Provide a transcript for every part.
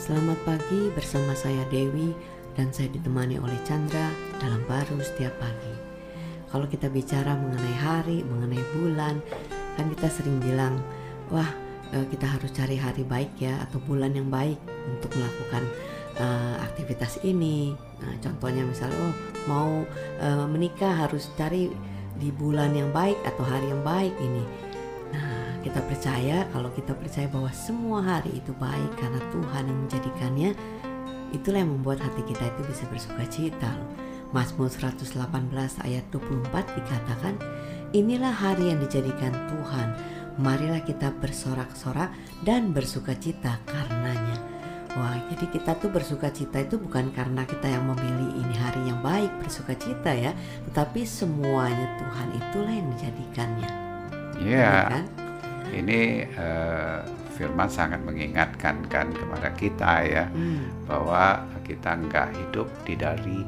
Selamat pagi bersama saya Dewi dan saya ditemani oleh Chandra dalam baru setiap pagi. Kalau kita bicara mengenai hari, mengenai bulan, kan kita sering bilang, wah eh, kita harus cari hari baik ya atau bulan yang baik untuk melakukan uh, aktivitas ini. Nah, contohnya misalnya, oh mau uh, menikah harus cari di bulan yang baik atau hari yang baik ini. Kita percaya kalau kita percaya bahwa semua hari itu baik karena Tuhan yang menjadikannya, itulah yang membuat hati kita itu bisa bersuka cita. Mazmur 118 ayat 24 dikatakan, Inilah hari yang dijadikan Tuhan, marilah kita bersorak-sorak dan bersuka cita karenanya. Wah, jadi kita tuh bersuka cita itu bukan karena kita yang memilih ini hari yang baik bersuka cita ya, tetapi semuanya Tuhan itulah yang dijadikannya. Iya. Ya kan? Ini eh, firman sangat mengingatkan kan kepada kita ya Hmm, bahwa kita nggak hidup di dari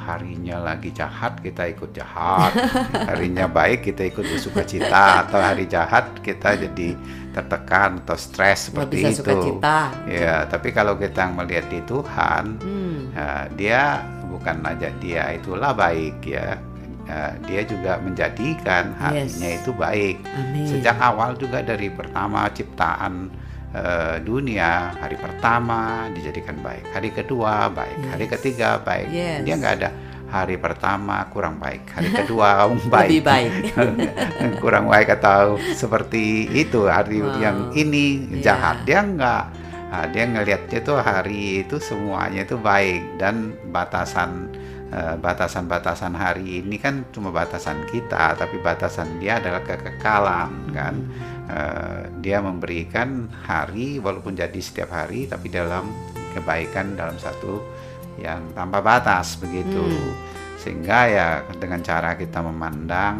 harinya lagi jahat kita ikut jahat, harinya baik kita ikut bersuka cita atau hari jahat kita jadi tertekan atau stres seperti bisa itu. suka cita. Ya, tapi kalau kita melihat di Tuhan, Hmm, Nah, dia bukan aja dia itulah baik ya. Nah, dia juga menjadikan harinya Yes. itu baik. amin. Sejak awal juga dari pertama ciptaan eh, dunia, hari pertama dijadikan baik, hari kedua baik, hari Yes. ketiga baik. Yes. Dia nggak ada hari pertama kurang baik, hari kedua baik. Lebih baik. kurang baik atau seperti itu hari Wow. yang ini Iya. jahat dia nggak ah, dia ngelihatnya tuh hari itu semuanya itu baik dan batasan batasan-batasan hari ini kan cuma batasan kita tapi batasan dia adalah kekekalan kan Eh, dia memberikan hari walaupun jadi setiap hari tapi dalam kebaikan dalam satu yang tanpa batas begitu Hmm. sehingga ya dengan cara kita memandang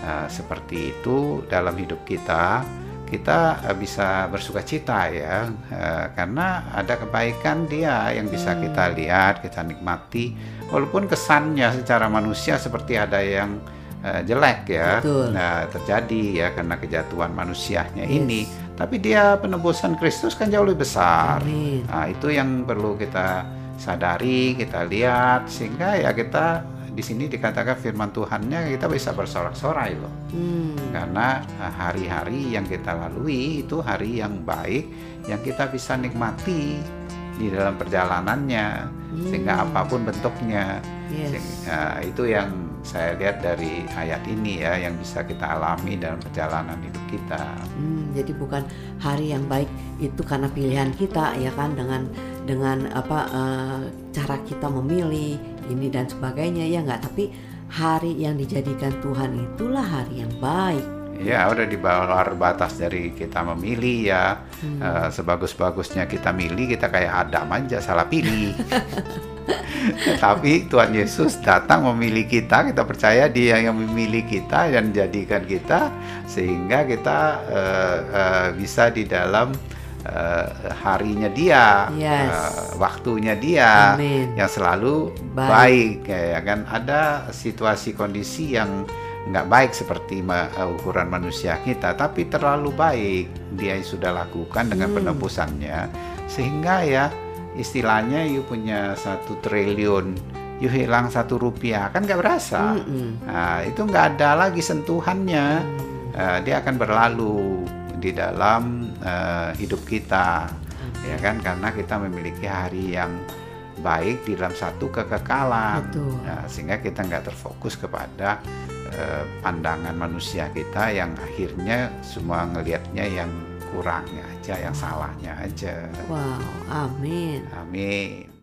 eh, seperti itu dalam hidup kita kita eh, bisa bersuka cita ya eh, karena ada kebaikan dia yang bisa Hmm. kita lihat kita nikmati walaupun kesannya secara manusia seperti ada yang eh, jelek ya Betul. nah terjadi ya karena kejatuhan manusianya Yes. ini tapi dia penebusan Kristus kan jauh lebih besar Amin. Nah, itu yang perlu kita sadari, kita lihat sehingga ya kita di sini dikatakan firman Tuhannya kita bisa bersorak-sorai loh. Hmm, Karena eh, hari-hari yang kita lalui itu hari yang baik yang kita bisa nikmati di dalam perjalanannya sehingga Hmm. apa pun bentuknya. yes. Sehingga, itu yang saya lihat dari ayat ini ya yang bisa kita alami dalam perjalanan hidup kita. Hmm, jadi bukan hari yang baik itu karena pilihan kita ya kan dengan dengan apa eh, cara kita memilih ini dan sebagainya ya nggak tapi hari yang dijadikan Tuhan itulah hari yang baik. Ya udah di luar batas dari kita memilih ya Eh, sebagus-bagusnya kita milih kita kayak Adam aja salah pilih. Tapi Tuhan Yesus datang memilih kita, kita percaya Dia yang memilih kita dan jadikan kita sehingga kita eh, eh, bisa di dalam eh, harinya Dia, Yes. eh, waktunya Dia Amin. yang selalu Baik. baik. ya kan ada situasi kondisi yang nggak baik seperti ma- uh, ukuran manusia kita tapi terlalu baik dia sudah lakukan dengan Hmm. penebusannya sehingga ya istilahnya you punya satu triliun you hilang satu rupiah kan nggak berasa Mm-mm. nah, itu nggak ada lagi sentuhannya Uh, dia akan berlalu di dalam uh, hidup kita ya kan karena kita memiliki hari yang baik di dalam satu kekekalan Betul. Nah, sehingga kita nggak terfokus kepada eh, pandangan manusia kita yang akhirnya semua ngelihatnya yang kurangnya aja yang salahnya aja Wow, amin. amin